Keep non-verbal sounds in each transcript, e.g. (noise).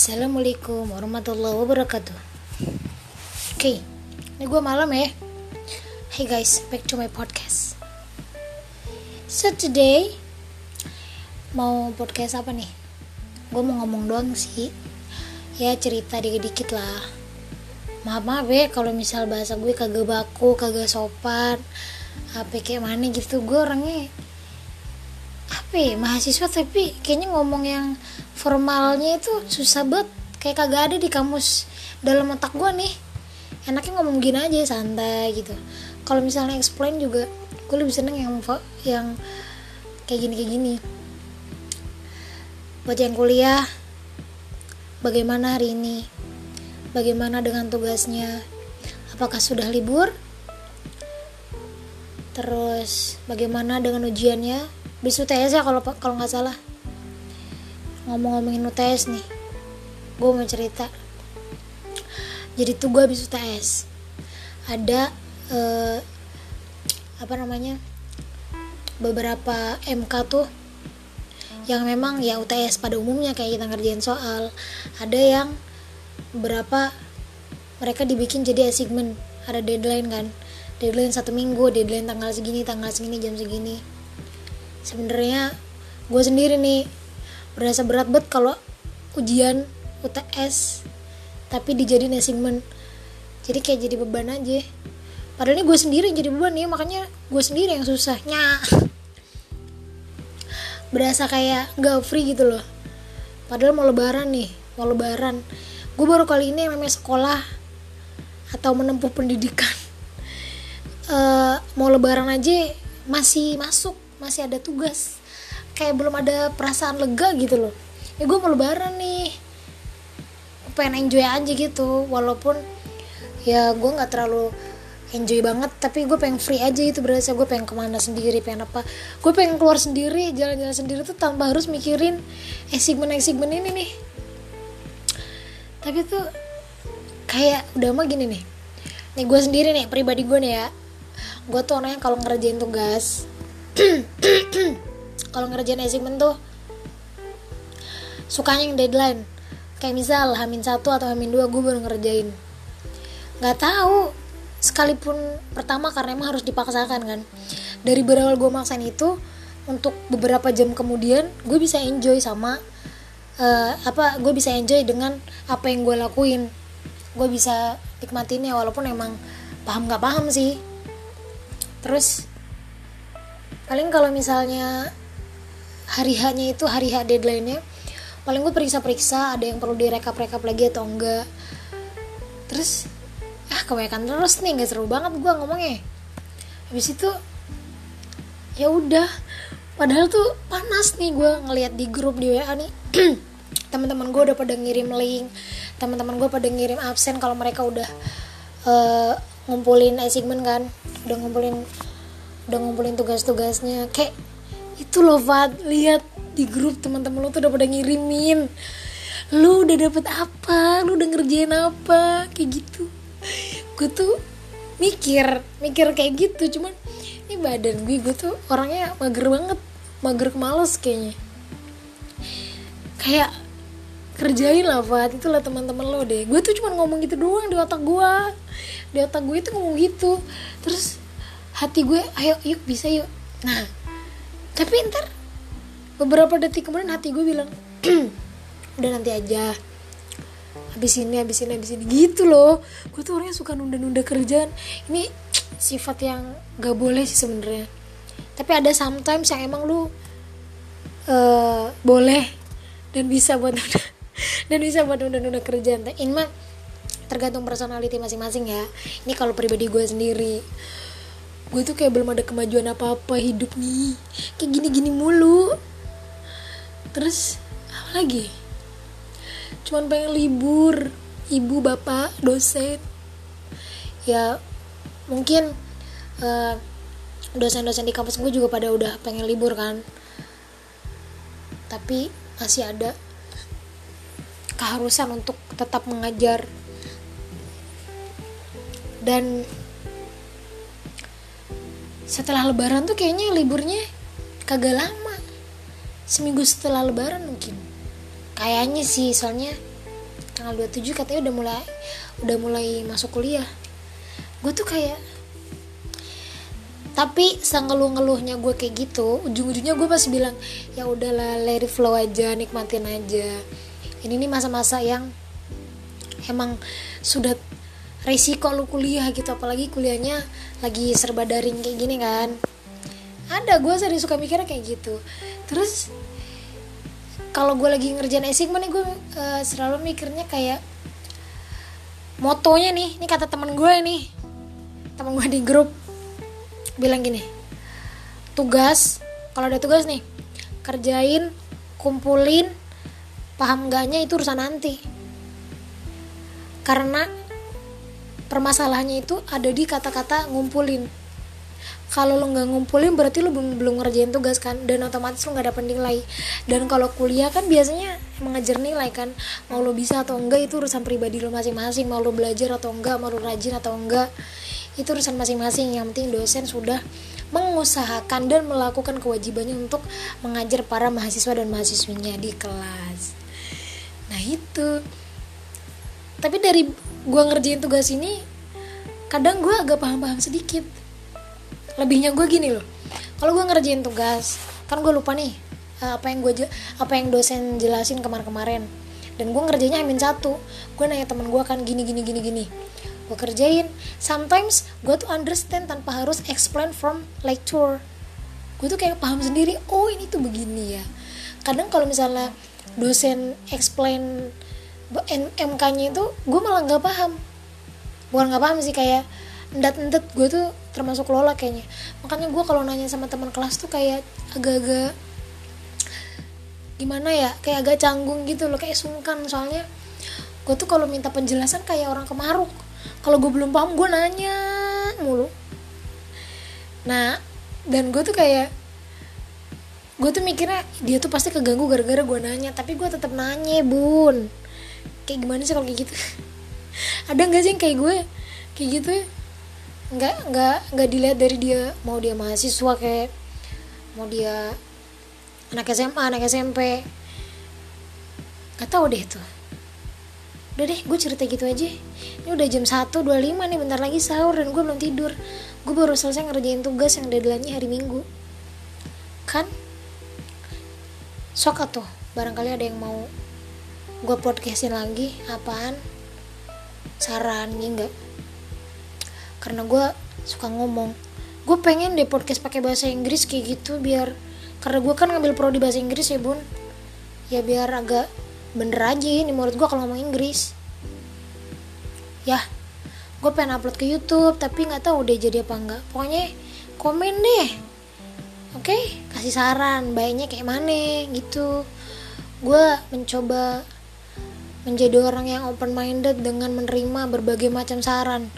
Assalamualaikum warahmatullahi wabarakatuh. Oke, ini gue malam ya. Hey guys, back to my podcast. So today Mau podcast apa nih? Gue mau ngomong doang sih. Ya cerita dikit-dikit lah. Maaf maaf ya kalau misal bahasa gue kagak baku, kagak sopan Apa kayak mana gitu. Gue orangnya ya, mahasiswa tapi kayaknya ngomong yang formalnya itu susah banget. Kayak kagak ada di kamus dalam otak gue nih. Enaknya ngomong gini aja santai gitu. Kalau misalnya explain juga gue lebih seneng yang yang kayak gini kayak gini. Buat yang kuliah bagaimana hari ini? Bagaimana dengan tugasnya? Apakah sudah libur? Terus bagaimana dengan ujiannya bis UTS ya kalau kalau nggak salah. Ngomong-ngomongin UTS nih gue mau cerita. Jadi tuh gue habis UTS ada eh, apa namanya beberapa MK tuh yang memang ya UTS pada umumnya kayak kita ngerjain soal. Ada yang berapa mereka dibikin jadi assignment. Ada deadline kan. Deadline satu minggu deadline tanggal segini tanggal segini jam segini sebenarnya gue sendiri nih berasa berat banget kalau ujian UTS tapi dijadiin assignment. Jadi kayak jadi beban aja. Padahal ini gue sendiri yang jadi beban ya makanya gue sendiri yang susahnya. (laughs) Berasa kayak gak free gitu loh. Padahal mau lebaran nih mau lebaran. Gue baru kali ini yang sekolah atau menempuh pendidikan. Uh, (laughs) mau lebaran aja masih masuk masih ada tugas. Kayak belum ada perasaan lega gitu loh. Ya gue mau lebaran nih. Pengen enjoy aja gitu walaupun ya gue nggak terlalu enjoy banget tapi gue pengen free aja itu berasa gue pengen ke mana sendiri pengen apa. Gue pengen keluar sendiri jalan-jalan sendiri tuh tanpa harus mikirin segmen segmen ini nih. Tapi tuh kayak udah mah gini nih. Nih gue sendiri nih pribadi gue nih ya. Gue tuh orangnya kalau ngerjain tugas kalau ngerjain assignment tuh sukanya yang deadline. Kayak misal hamin satu atau hamin dua gue baru ngerjain. Nggak tahu sekalipun pertama karena emang harus dipaksakan kan. Dari berawal gue maksain itu untuk beberapa jam kemudian gue bisa enjoy sama uh, apa gue bisa enjoy dengan apa yang gue lakuin. Gue bisa nikmatinnya walaupun emang paham nggak paham sih. Terus paling kalau misalnya hari haknya itu hari hak deadline-nya paling gue periksa-periksa ada yang perlu direkap-rekap lagi atau enggak. Terus ah kebanyakan terus nih nggak seru banget gue ngomongnya. Habis itu ya udah. Padahal tuh panas nih gue ngeliat di grup di WA nih. (clears throat) Teman-teman gue udah pada ngirim link teman-teman gue pada ngirim absen kalau mereka udah uh, ngumpulin assignment kan udah ngumpulin udah ngumpulin tugas-tugasnya. Kayak itu loh Fat lihat di grup teman-teman lu tuh udah pada ngirimin. Lu udah dapet apa? Lu udah ngerjain apa? Kayak gitu. Gue tuh mikir mikir kayak gitu. Cuman ini badan gue gue tuh orangnya mager banget mager males kayaknya. Kayak kerjain lah Fat itu lah teman-teman lo deh. Gue tuh cuma ngomong gitu doang di otak gue di otak gue itu ngomong gitu. Terus hati gue ayo yuk bisa yuk. Nah tapi ntar beberapa detik kemudian hati gue bilang (clears throat) udah nanti aja. Habis ini habis ini habis ini gitu loh. Gue tuh orangnya suka nunda-nunda kerjaan. Ini (tsk) sifat yang gak boleh sih sebenarnya. Tapi ada sometimes yang emang lu uh, boleh dan bisa buat nunda (laughs) dan bisa buat nunda-nunda kerjaan. Ini mah tergantung personality masing-masing ya. Ini kalau pribadi gue sendiri gue tuh kayak belum ada kemajuan apa-apa hidup nih. Kayak gini-gini mulu. Terus apa lagi? Cuman pengen libur. Ibu bapak dosen. Ya mungkin uh, dosen-dosen di kampus gue juga pada udah pengen libur kan. Tapi masih ada keharusan untuk tetap mengajar. Dan setelah lebaran tuh kayaknya liburnya kagak lama. Seminggu setelah lebaran mungkin. Kayaknya sih soalnya tanggal 27 katanya udah mulai udah mulai masuk kuliah. Gue tuh kayak tapi sengeluh-ngeluhnya gue kayak gitu ujung-ujungnya gue pasti bilang ya udahlah it flow aja nikmatin aja. Ini nih masa-masa yang emang sudah resiko lu kuliah gitu apalagi kuliahnya lagi serba daring kayak gini kan. Ada gue sering suka mikirnya kayak gitu. Terus kalau gue lagi ngerjain esik nih gue uh, selalu mikirnya kayak motonya nih ini kata teman gue nih teman gue di grup bilang gini tugas kalau ada tugas nih kerjain kumpulin paham enggaknya itu urusan nanti. Karena permasalahannya itu ada di kata-kata ngumpulin. Kalau lo nggak ngumpulin berarti lo belum belum ngerjain tugas kan? Dan otomatis lo nggak dapet nilai. Dan kalau kuliah kan biasanya mengajar nilai kan? Mau lo bisa atau enggak itu urusan pribadi lo masing-masing. Mau lo belajar atau enggak mau lo rajin atau enggak itu urusan masing-masing. Yang penting dosen sudah mengusahakan dan melakukan kewajibannya untuk mengajar para mahasiswa dan mahasiswinya di kelas. Nah itu. Tapi dari gue ngerjain tugas ini kadang gue agak paham-paham sedikit. Lebihnya gue gini loh kalau gue ngerjain tugas kan gue lupa nih eh, apa yang gue apa yang dosen jelasin kemarin-kemarin dan gue ngerjainnya amin satu gue nanya temen gue kan gini gini gini gini. Gue kerjain sometimes gue tuh understand tanpa harus explain from lecture. Gue tuh kayak paham sendiri oh ini tuh begini ya. Kadang kalau misalnya dosen explain MK-nya itu gue malah nggak paham. Bukan nggak paham sih kayak endat-endet gue tuh termasuk Lola kayaknya. Makanya gue kalau nanya sama teman kelas tuh kayak agak-agak gimana ya kayak agak canggung gitu loh kayak sungkan. Soalnya gue tuh kalau minta penjelasan kayak orang kemaruk. Kalau gue belum paham gue nanya mulu. Nah dan gue tuh kayak gue tuh mikirnya dia tuh pasti keganggu gara-gara gue nanya tapi gue tetap nanya bun kayak gimana sih kalau kayak gitu? Ada nggak sih yang kayak gue kayak gitu ya? Nggak nggak nggak dilihat dari dia mau dia mahasiswa kayak mau dia anak SMA anak SMP nggak tahu deh tuh. Udah deh gue cerita gitu aja. Ini udah jam 1.25 nih bentar lagi sahur dan gue belum tidur. Gue baru selesai ngerjain tugas yang deadline-nya hari minggu. Kan? Sok atuh barangkali ada yang mau gue podcastin lagi apaan? Saran ya enggak karena gue suka ngomong. Gue pengen deh podcast pakai bahasa Inggris kayak gitu biar karena gue kan ngambil pro di bahasa Inggris ya bun. Ya biar agak bener aja ini menurut gue kalau ngomong Inggris. Ya gue pengen upload ke YouTube tapi nggak tahu udah jadi apa enggak pokoknya komen deh. Oke? Okay? kasih saran baiknya kayak mana gitu. Gue mencoba menjadi orang yang open minded dengan menerima berbagai macam saran.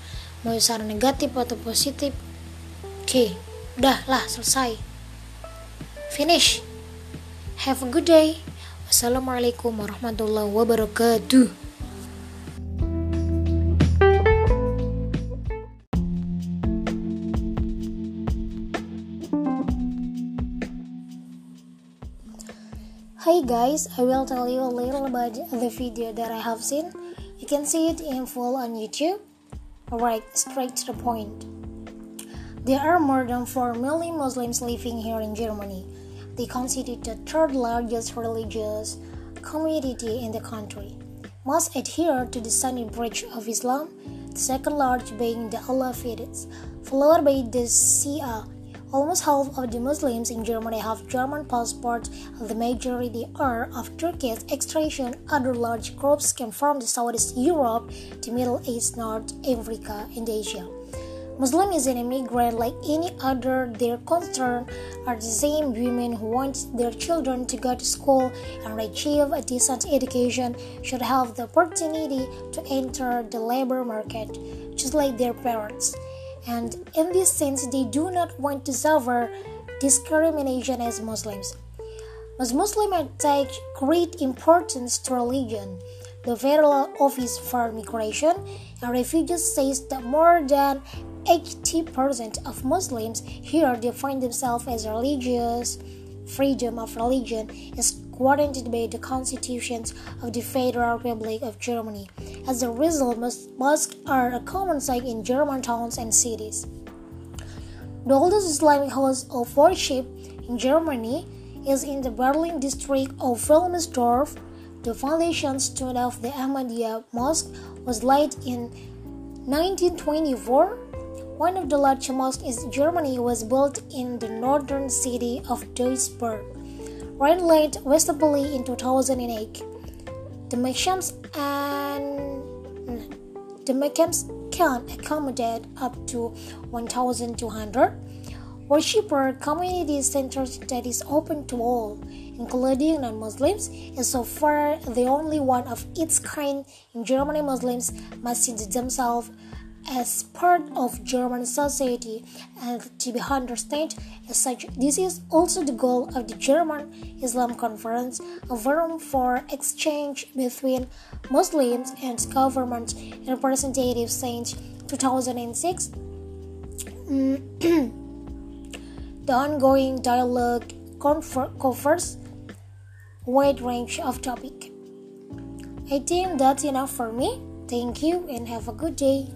Mau saran negatif atau positif? Oke okay, udah lah selesai. Finish. Have a good day. Wassalamualaikum warahmatullahi wabarakatuh guys, I will tell you a little about the video that I have seen. You can see it in full on YouTube. Alright, straight to the point. There are more than 4 million Muslims living here in Germany. They constitute the third largest religious community in the country. Most adhere to the Sunni branch of Islam, the second largest being the Alawites, followed by the Shia. Almost half of the Muslims in Germany have German passports, the majority are of Turkish extraction. Other large groups come from the Southeast Europe, the Middle East, North Africa, and Asia. Muslim is an immigrant like any other. Their concern are the same women who want their children to go to school and achieve a decent education should have the opportunity to enter the labor market, just like their parents and in this sense, they do not want to suffer discrimination as Muslims. As Muslims attach great importance to religion. The Federal Office for Migration and Refugees says that more than 80% of Muslims here define themselves as religious. Freedom of religion is guaranteed by the constitutions of the Federal Republic of Germany. As a result, mosques are a common sight in German towns and cities. The oldest Islamic house of worship in Germany is in the Berlin district of Wilmersdorf. The foundation stone of the Ahmadiyya Mosque was laid in 1924 one of the largest mosques in Germany was built in the northern city of Duisburg. Laid westerly in 2008. The machines and the machines can accommodate up to 1,200 worshipper community centers that is open to all, including non-Muslims, and so far the only one of its kind in Germany. Muslims must see themselves as part of German society and to be understood as such. This is also the goal of the German Islam Conference, a forum for exchange between Muslims and government representatives since 2006. Mm, (clears throat) the ongoing dialogue covers a wide range of topics. I think that's enough for me. Thank you and have a good day.